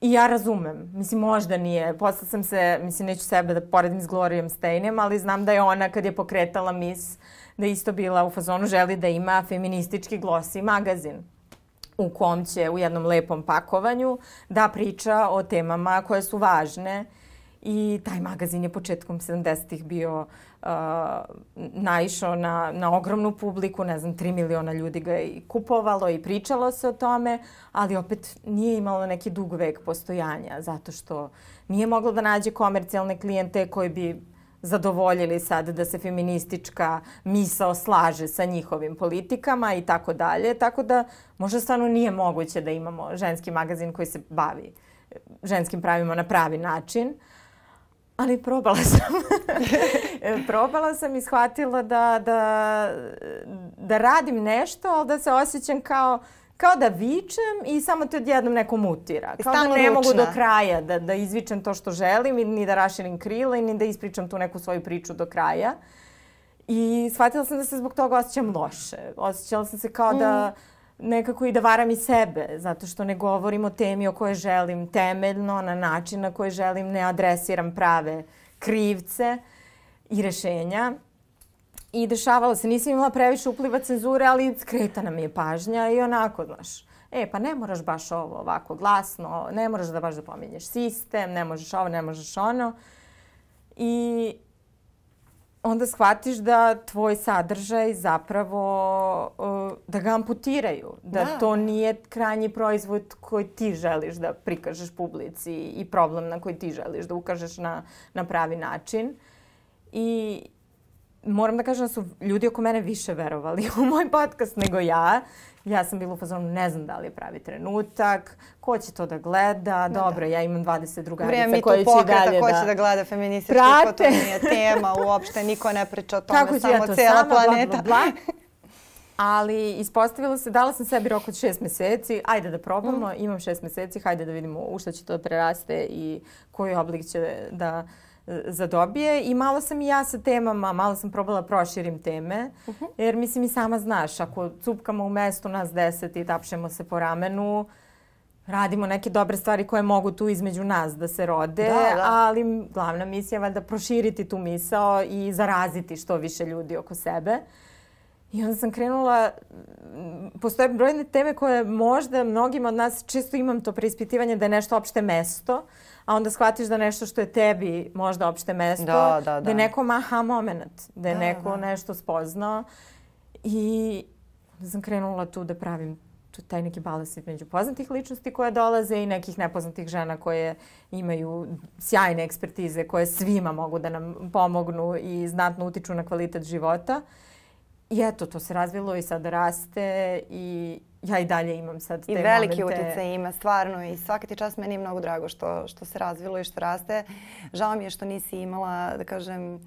S2: I ja razumem. Mislim, možda nije. Posle sam se, mislim, neću sebe da poredim s Glorijom Steinem, ali znam da je ona kad je pokretala mis, da isto bila u fazonu želi da ima feministički glosi magazin u kom će u jednom lepom pakovanju da priča o temama koje su važne i taj magazin je početkom 70-ih bio uh, naišao na, na ogromnu publiku, ne znam, 3 miliona ljudi ga je kupovalo i pričalo se o tome, ali opet nije imalo neki dug vek postojanja, zato što nije moglo da nađe komercijalne klijente koji bi zadovoljili sad da se feministička misao slaže sa njihovim politikama i tako dalje. Tako da možda stvarno nije moguće da imamo ženski magazin koji se bavi ženskim pravima na pravi način. Ali probala sam. probala sam i shvatila da, da, da radim nešto, ali da se osjećam kao kao da vičem i samo te odjednom neko mutira. Kao da ne ručna. mogu do kraja da, da izvičem to što želim, ni da raširim krila, ni da ispričam tu neku svoju priču do kraja. I shvatila sam da se zbog toga osjećam loše. Osjećala sam se kao da mm. Nekako i da varam i sebe, zato što ne govorim o temi o kojoj želim temeljno, na način na koji želim, ne adresiram prave krivce i rešenja. I dešavalo se, nisam imala previše upliva cenzure, ali skretana mi je pažnja i onako, znaš, e, pa ne moraš baš ovo ovako glasno, ne moraš da baš da pominješ sistem, ne možeš ovo, ne možeš ono. I onda shvatiš da tvoj sadržaj zapravo uh, da ga amputiraju, da, da to nije krajnji proizvod koji ti želiš da prikažeš publici i problem na koji ti želiš da ukažeš na, na pravi način. I moram da kažem da su ljudi oko mene više verovali u moj podcast nego ja. Ja sam bila u fazonu, ne znam da li je pravi trenutak, ko će to da gleda, da, dobro, da. ja imam 20 drugarica koje će dalje
S1: ko da... će da gleda feministički, ko to nije tema uopšte, niko ne priča o tome, Kako samo ja cela sama, planeta. Bla, bla, bla.
S2: Ali ispostavilo se, dala sam sebi rok od šest meseci, ajde da probamo, mm. imam šest meseci, hajde da vidimo u šta će to preraste i koji oblik će da zadobije i malo sam i ja sa temama, malo sam probala da proširim teme, uh -huh. jer mislim i sama znaš, ako cupkamo u mestu nas deset i tapšemo se po ramenu, radimo neke dobre stvari koje mogu tu između nas da se rode, da, da. ali glavna misija je valjda proširiti tu misao i zaraziti što više ljudi oko sebe. I onda sam krenula, postoje brojne teme koje možda mnogima od nas, često imam to preispitivanje da je nešto opšte mesto, a onda shvatiš da nešto što je tebi možda opšte mesto, da, da, da. da je neko aha moment, da je da, neko da. nešto spoznao. I onda sam krenula tu da pravim taj neki balans između poznatih ličnosti koje dolaze i nekih nepoznatih žena koje imaju sjajne ekspertize koje svima mogu da nam pomognu i znatno utiču na kvalitet života. I eto, to se razvilo i sad raste i ja i dalje imam sad te
S1: I veliki momente. utjecaj ima, stvarno. I svaki ti čas meni je mnogo drago što, što se razvilo i što raste. Žao mi je što nisi imala, da kažem, uh,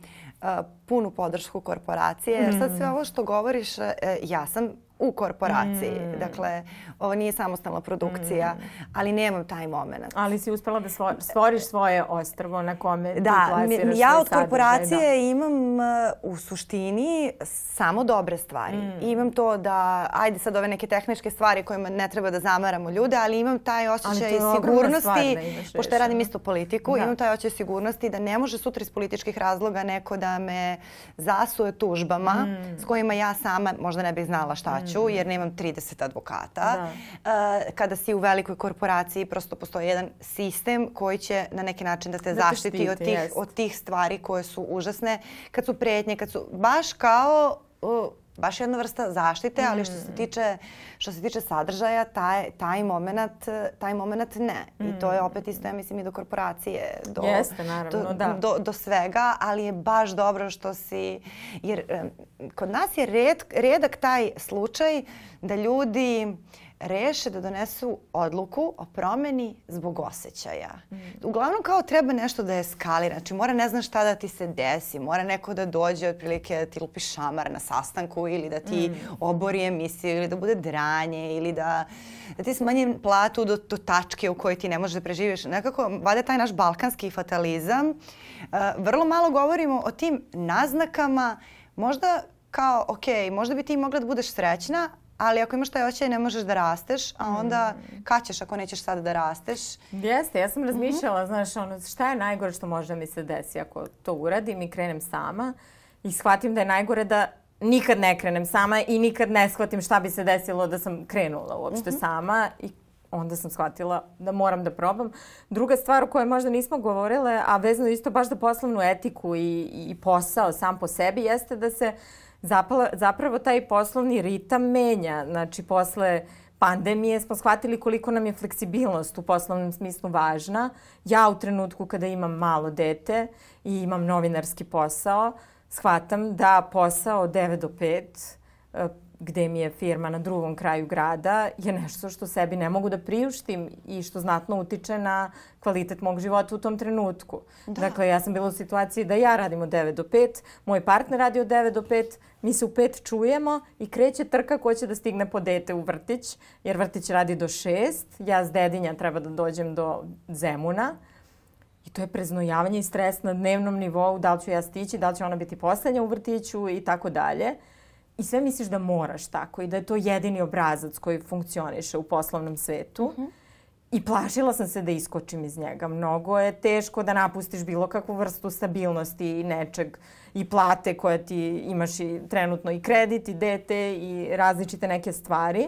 S1: punu podršku korporacije. Mm. Sad sve ovo što govoriš, uh, ja sam u korporaciji. Mm. Dakle, ovo nije samostalna produkcija, mm. ali nemam taj moment.
S2: Ali si uspela da stvoriš svoje ostrvo na kome
S1: da,
S2: ti plasiraš
S1: ja od korporacije da. imam uh, u suštini samo dobre stvari. Mm. Imam to da, ajde sad ove neke tehničke stvari kojima ne treba da zamaramo ljude, ali imam taj osjećaj sigurnosti, da pošto ja radim isto politiku, da. imam taj osjećaj sigurnosti da ne može sutra iz političkih razloga neko da me zasuje tužbama mm. s kojima ja sama možda ne bih znala šta ću plaću jer nemam 30 advokata. Da. Uh, kada si u velikoj korporaciji prosto postoji jedan sistem koji će na neki način da te da zaštiti štiti, od, tih, od tih stvari koje su užasne. Kad su pretnje, kad su baš kao uh, baš jedna vrsta zaštite, ali što se mm. tiče što se tiče sadržaja, taj taj momenat taj momenat ne. I to je mm. opet isto ja mislim i do korporacije, do
S2: Jeste, naravno,
S1: do,
S2: da.
S1: do, do svega, ali je baš dobro što si jer kod nas je red, redak taj slučaj da ljudi reše da donesu odluku o promeni zbog osjećaja. Mm. Uglavnom kao treba nešto da eskalira. Znači mora ne znam šta da ti se desi. Mora neko da dođe otprilike da ti lupi šamar na sastanku ili da ti mm. obori emisiju ili da bude dranje ili da, da ti smanji platu do, do tačke u kojoj ti ne možeš da preživiš. Nekako, vada taj naš balkanski fatalizam. Uh, vrlo malo govorimo o tim naznakama možda kao, ok, možda bi ti mogla da budeš srećna, Ali ako imaš taj osjećaj ne možeš da rasteš, a onda mm. kad ćeš ako nećeš sad da rasteš?
S2: Jeste, ja sam razmišljala, mm -hmm. znaš, ono, šta je najgore što može da mi se desi ako to uradim i krenem sama i shvatim da je najgore da nikad ne krenem sama i nikad ne shvatim šta bi se desilo da sam krenula uopšte mm -hmm. sama i onda sam shvatila da moram da probam. Druga stvar o kojoj možda nismo govorile, a vezano isto baš za poslovnu etiku i, i posao sam po sebi, jeste da se uh, zapravo taj poslovni ritam menja. Znači, posle pandemije smo shvatili koliko nam je fleksibilnost u poslovnom smislu važna. Ja u trenutku kada imam malo dete i imam novinarski posao, shvatam da posao od 9 do 5 gde mi je firma na drugom kraju grada je nešto što sebi ne mogu da priuštim i što znatno utiče na kvalitet mog života u tom trenutku. Da. Dakle, ja sam bila u situaciji da ja radim od 9 do 5, moj partner radi od 9 do 5, mi se u 5 čujemo i kreće trka ko će da stigne po dete u vrtić, jer vrtić radi do 6, ja s dedinja treba da dođem do Zemuna. I to je preznojavanje i stres na dnevnom nivou, da li ću ja stići, da li će ona biti poslednja u vrtiću i tako dalje i sve misliš da moraš tako i da je to jedini obrazac koji funkcioniše u poslovnom svetu. Mhm. -huh. I plašila sam se da iskočim iz njega. Mnogo je teško da napustiš bilo kakvu vrstu stabilnosti i nečeg i plate koje ti imaš i trenutno i kredit i dete i različite neke stvari.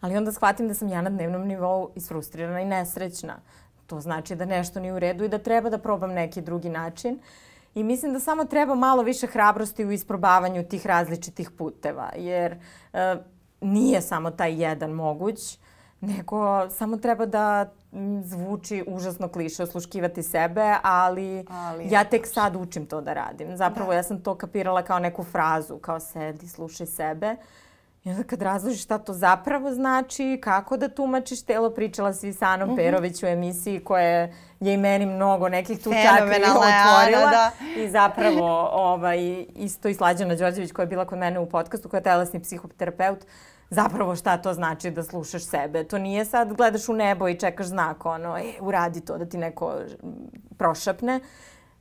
S2: Ali onda shvatim da sam ja na dnevnom nivou isfrustrirana i nesrećna. To znači da nešto nije u redu i da treba da probam neki drugi način. Uh, I mislim da samo treba malo više hrabrosti u isprobavanju tih različitih puteva, jer e, nije samo taj jedan moguć, nego samo treba da zvuči užasno kliše osluškivati sebe, ali, ali ja tek sad učim to da radim. Zapravo da. ja sam to kapirala kao neku frazu, kao sedi, slušaj sebe. I onda kad razložiš šta to zapravo znači, kako da tumačiš telo, pričala si sa Anom mhm. -huh. Perović u emisiji koja je i meni mnogo nekih tu čakri otvorila. Da. I zapravo ovaj, isto i Slađana Đorđević koja je bila kod mene u podcastu, koja je telesni psihoterapeut, zapravo šta to znači da slušaš sebe. To nije sad gledaš u nebo i čekaš znak, ono, e, uradi to da ti neko prošapne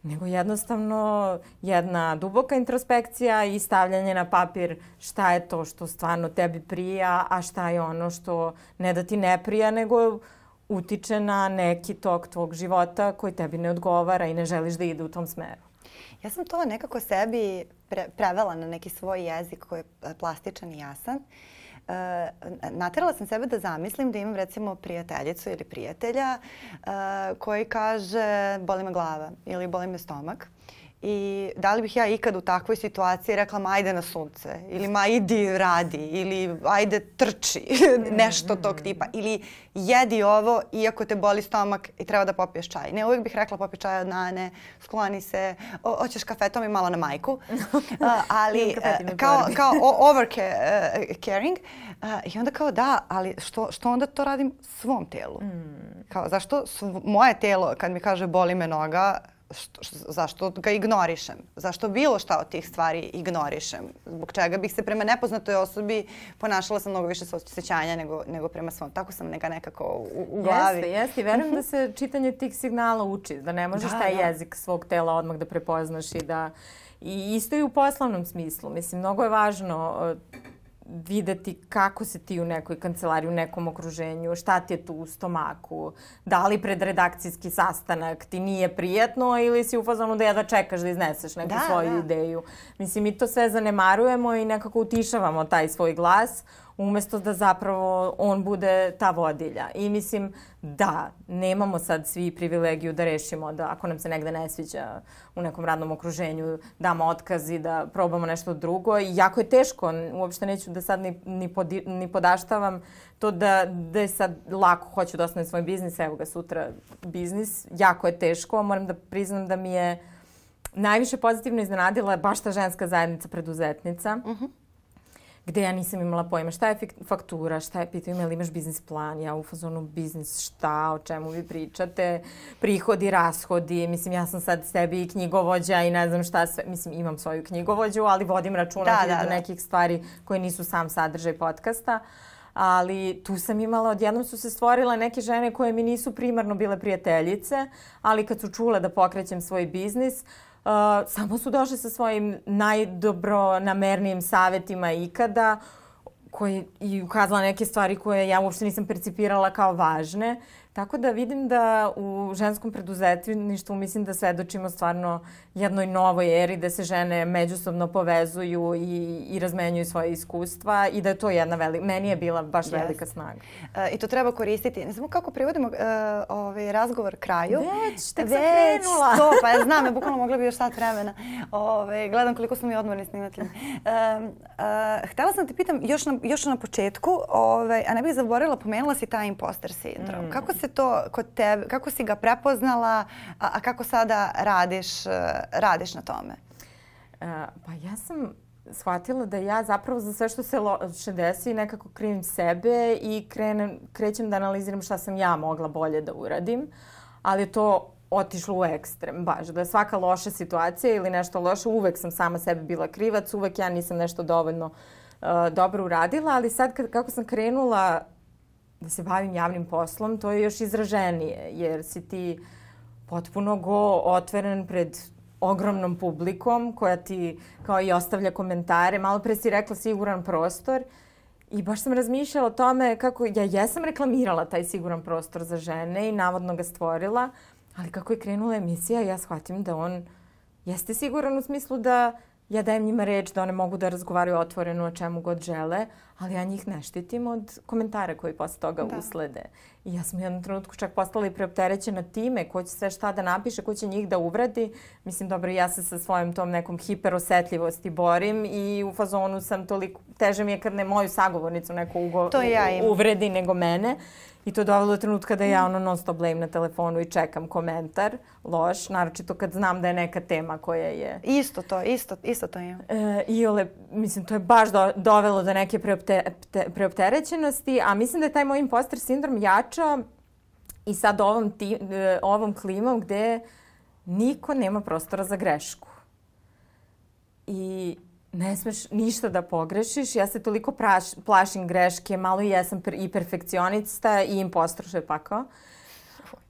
S2: nego jednostavno jedna duboka introspekcija i stavljanje na papir šta je to što stvarno tebi prija, a šta je ono što ne da ti ne prija, nego utiče na neki tok tvog života koji tebi ne odgovara i ne želiš da ide u tom smeru.
S1: Ja sam to nekako sebi pre prevela na neki svoj jezik koji je plastičan i jasan. Uh, naterala sam sebe da zamislim da imam recimo prijateljicu ili prijatelja uh, koji kaže boli me glava ili boli me stomak I da li bih ja ikad u takvoj situaciji rekla ma ajde na sunce ili ma idi radi ili ajde trči nešto tog tipa ili jedi ovo iako te boli stomak i treba da popiješ čaj. Ne, uvijek bih rekla popij čaj od nane, skloni se, o, hoćeš kafetom i malo na majku. uh, ali uh, kao, kao over uh, caring. Uh, I onda kao da, ali što, što onda to radim svom telu? Mm. Kao zašto moje telo kad mi kaže boli me noga, što, zašto ga ignorišem? Zašto bilo šta od tih stvari ignorišem? Zbog čega bih se prema nepoznatoj osobi ponašala sa mnogo više osjećanja nego, nego prema svom. Tako sam neka nekako u, u glavi.
S2: Jeste, jeste. Verujem da se čitanje tih signala uči. Da ne možeš da, taj da. jezik svog tela odmah da prepoznaš i da... I isto i u poslovnom smislu. Mislim, mnogo je važno videti kako se ti u nekoj kancelariji, u nekom okruženju, šta ti je tu u stomaku, da li pred redakcijski sastanak ti nije prijatno ili si u fazonu da jedva čekaš da izneseš neku da, svoju da. ideju. Mislim, mi to sve zanemarujemo i nekako utišavamo taj svoj glas umesto da zapravo on bude ta vodilja. I mislim, da, nemamo sad svi privilegiju da rešimo da ako nam se negde ne sviđa u nekom radnom okruženju, damo otkaz i da probamo nešto drugo. I jako je teško, uopšte neću da sad ni, ni, podi, ni podaštavam to da, da je sad lako hoću da osnovim svoj biznis, evo ga sutra biznis. Jako je teško, moram da priznam da mi je najviše pozitivno iznenadila baš ta ženska zajednica preduzetnica. Uh mhm. -huh gde ja nisam imala pojma šta je faktura, šta je, pitaju me ili imaš biznis plan, ja u fazonu biznis šta, o čemu vi pričate, prihodi, rashodi, mislim ja sam sad sebi i knjigovođa i ne znam šta sve, mislim imam svoju knjigovođu, ali vodim računa da, da, da. nekih stvari koje nisu sam sadržaj podcasta ali tu sam imala, odjednom su se stvorile neke žene koje mi nisu primarno bile prijateljice, ali kad su čule da pokrećem svoj biznis, Uh, samo su došli sa svojim najdobronamernijim savetima ikada koji i ukazala neke stvari koje ja uopšte nisam percipirala kao važne. Tako da vidim da u ženskom preduzetništvu mislim da svedočimo stvarno jednoj novoj eri da se žene međusobno povezuju i, i razmenjuju svoje iskustva i da je to jedna velika, meni je bila baš yes. velika snaga.
S1: Uh, I to treba koristiti. Ne znamo kako privodimo uh, ovaj razgovor kraju.
S2: Već, tek Već, sam krenula.
S1: to, pa ja znam, ja bukvalno mogla bi još sat vremena. Ove, ovaj, gledam koliko smo mi odmorni snimatelji. Uh, uh, htela sam da te pitam još na, još na početku, ovaj, a ne bih zaboravila, pomenula si taj imposter sindrom. Mm. Kako se to kod tebe, kako si ga prepoznala, a, a kako sada radiš, uh, radiš na tome?
S2: Uh, pa ja sam shvatila da ja zapravo za sve što se loše desi nekako krivim sebe i krenem, krećem da analiziram šta sam ja mogla bolje da uradim, ali to otišlo u ekstrem, baš. Da je svaka loša situacija ili nešto loše, uvek sam sama sebi bila krivac, uvek ja nisam nešto dovoljno uh, dobro uradila, ali sad kad, kako sam krenula da se bavim javnim poslom, to je još izraženije, jer si ti potpuno go otvoren pred ogromnom publikom koja ti kao i ostavlja komentare. Malo pre si rekla siguran prostor i baš sam razmišljala o tome kako ja jesam reklamirala taj siguran prostor za žene i navodno ga stvorila, ali kako je krenula emisija ja shvatim da on jeste siguran u smislu da ja dajem njima reč da one mogu da razgovaraju otvoreno o čemu god žele, ali ja njih ne štitim od komentara koji posle toga da. uslede. I ja sam u jednom trenutku čak postala i preopterećena time ko će sve šta da napiše, ko će njih da uvredi. Mislim, dobro, ja se sa svojom tom nekom hiperosetljivosti borim i u fazonu sam toliko, teže mi je kad ne moju sagovornicu neko ugo, to ja uvredi nego mene. I to je dovelo do trenutka da ja ono non stop blame na telefonu i čekam komentar loš, naročito kad znam da je neka tema koja je...
S1: Isto to, isto, isto to imam.
S2: E, I ole, mislim, to je baš do, dovelo do neke preopte, te, preopterećenosti, a mislim da je taj moj imposter sindrom jača i sad ovom, ti, e, ovom klimom gde niko nema prostora za grešku. I ne smeš ništa da pogrešiš. Ja se toliko praš, plašim greške, malo i jesam i perfekcionista i impostor, što je pakao.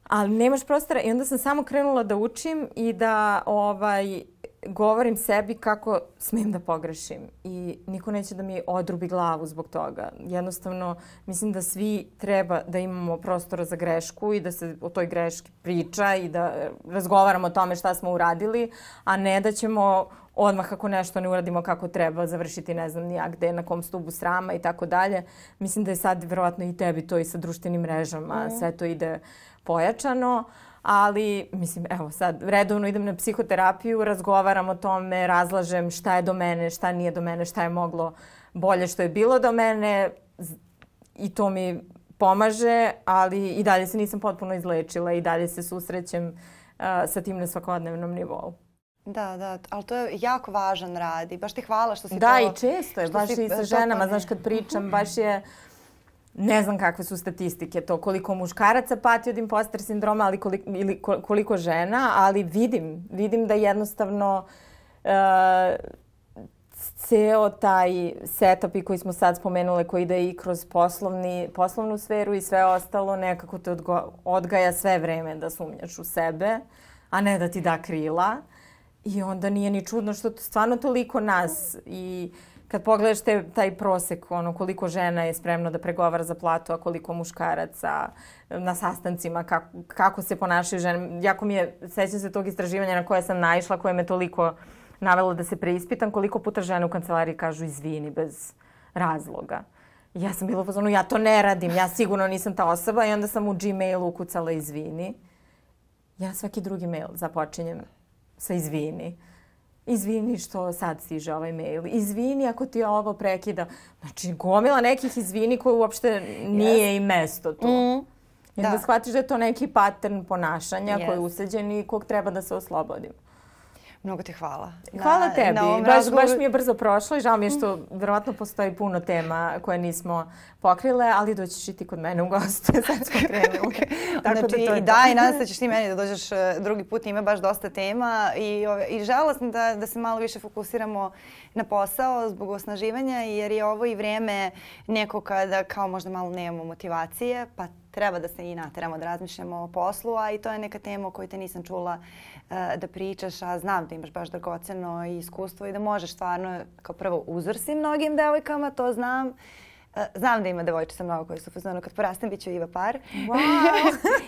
S2: ali nemaš prostora i onda sam samo krenula da učim i da ovaj, govorim sebi kako smem da pogrešim i niko neće da mi odrubi glavu zbog toga. Jednostavno, mislim da svi treba da imamo prostora za grešku i da se o toj greški priča i da razgovaramo o tome šta smo uradili, a ne da ćemo odmah ako nešto ne uradimo kako treba završiti ne znam nija gde, na kom stubu srama i tako dalje. Mislim da je sad verovatno i tebi to i sa društvenim mrežama, mm. sve to ide pojačano. Ali, mislim, evo sad, redovno idem na psihoterapiju, razgovaram o tome, razlažem šta je do mene, šta nije do mene, šta je moglo bolje što je bilo do mene i to mi pomaže, ali i dalje se nisam potpuno izlečila i dalje se susrećem uh, sa tim na svakodnevnom nivou.
S1: Da, da, ali to je jako važan rad i baš ti hvala što si
S2: da,
S1: to...
S2: Da, i često je, baš i sa ženama, znaš, kad pričam, baš je... Ne znam kakve su statistike to, koliko muškaraca pati od imposter sindroma ali koliko, ili koliko žena, ali vidim, vidim da jednostavno uh, ceo taj setup i koji smo sad spomenule koji ide i kroz poslovni, poslovnu sferu i sve ostalo nekako te odgo, odgaja sve vreme da sumnjaš u sebe, a ne da ti da krila. I onda nije ni čudno što stvarno toliko nas i kad pogledaš te, taj prosek, ono, koliko žena je spremno da pregovara za platu, a koliko muškaraca na sastancima, kako, kako se ponašaju žene. Jako mi je, sećam se tog istraživanja na koje sam naišla, koje me toliko navelo da se preispitam, koliko puta žene u kancelariji kažu izvini bez razloga. Ja sam bila u fazonu, ja to ne radim, ja sigurno nisam ta osoba i onda sam u Gmailu ukucala izvini. Ja svaki drugi mail započinjem sa izvini. Izvini što sad stiže ovaj mail. Izvini ako ti ovo prekida. Znači, gomila nekih izvini koje uopšte nije yes. i mesto tu. Mm. Da. da shvatiš da je to neki pattern ponašanja yes. koji je useđen i kog treba da se oslobodimo.
S1: Mnogo ti hvala.
S2: Hvala na, tebi. Na baš, razgovoru... baš mi je brzo prošlo i žao mi je što verovatno postoji puno tema koje nismo pokrile, ali doćiš i ti kod mene u gostu. Sad smo krenuli.
S1: Tako znači, da, to je da i nadam se da ćeš ti meni da dođeš e, drugi put. Ima baš dosta tema i, i žela sam da, da se malo više fokusiramo na posao zbog osnaživanja jer je ovo i vreme neko kada kao možda malo nemamo motivacije pa treba da se i nateramo da razmišljamo o poslu, a i to je neka tema o kojoj te nisam čula uh, da pričaš, a znam da imaš baš dragoceno iskustvo i da možeš stvarno kao prvo uzor si mnogim devojkama, to znam. Uh, znam da ima devojčica mnogo koje su fazonu kad porastem bit ću Iva par.
S2: Wow.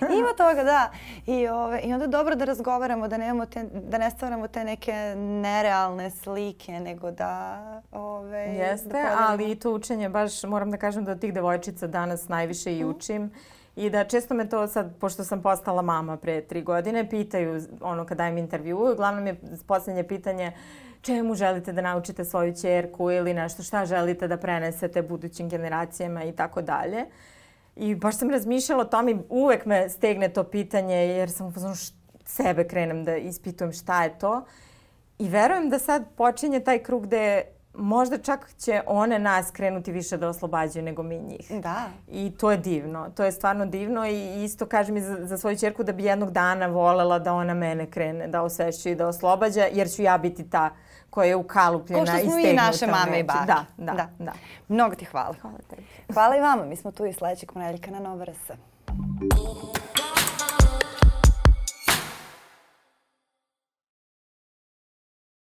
S1: ima toga, da. I, ove, I onda dobro da razgovaramo, da, nemamo te, da ne stvaramo te neke nerealne slike, nego da... Ove,
S2: Jeste, da ali i to učenje, baš moram da kažem da od tih devojčica danas najviše i mhm. učim. Mm I da često me to sad, pošto sam postala mama pre tri godine, pitaju ono kad dajem intervju, uglavnom je poslednje pitanje čemu želite da naučite svoju čerku ili nešto šta želite da prenesete budućim generacijama i tako dalje. I baš sam razmišljala o tome i uvek me stegne to pitanje jer sam uzmano sebe krenem da ispitujem šta je to. I verujem da sad počinje taj krug gde možda čak će one nas krenuti više da oslobađaju nego mi njih.
S1: Da.
S2: I to je divno. To je stvarno divno i isto kažem i za, za svoju čerku da bi jednog dana volela da ona mene krene da osvešćuje i da oslobađa, jer ću ja biti ta koja je ukalupljena i stegnuta. Ko što smo
S1: i naše mame i bake.
S2: Da, da, da, da.
S1: Mnogo ti hvala.
S2: Hvala tebi.
S1: Hvala i vama. Mi smo tu i sledećeg ponedeljka na Nova RS.